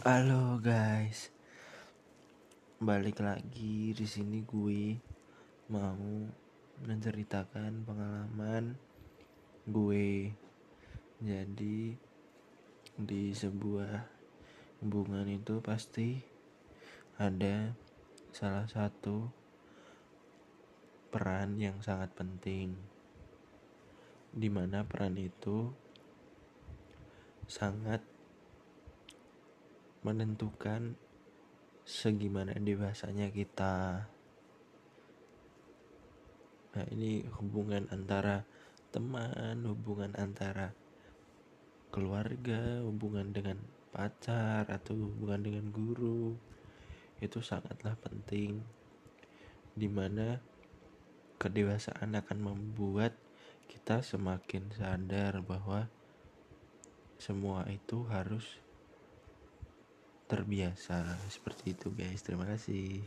Halo guys, balik lagi di sini gue mau menceritakan pengalaman gue. Jadi di sebuah hubungan itu pasti ada salah satu peran yang sangat penting, di mana peran itu sangat menentukan segimana dewasanya kita. Nah, ini hubungan antara teman, hubungan antara keluarga, hubungan dengan pacar atau hubungan dengan guru. Itu sangatlah penting di mana kedewasaan akan membuat kita semakin sadar bahwa semua itu harus terbiasa. Seperti itu guys. Terima kasih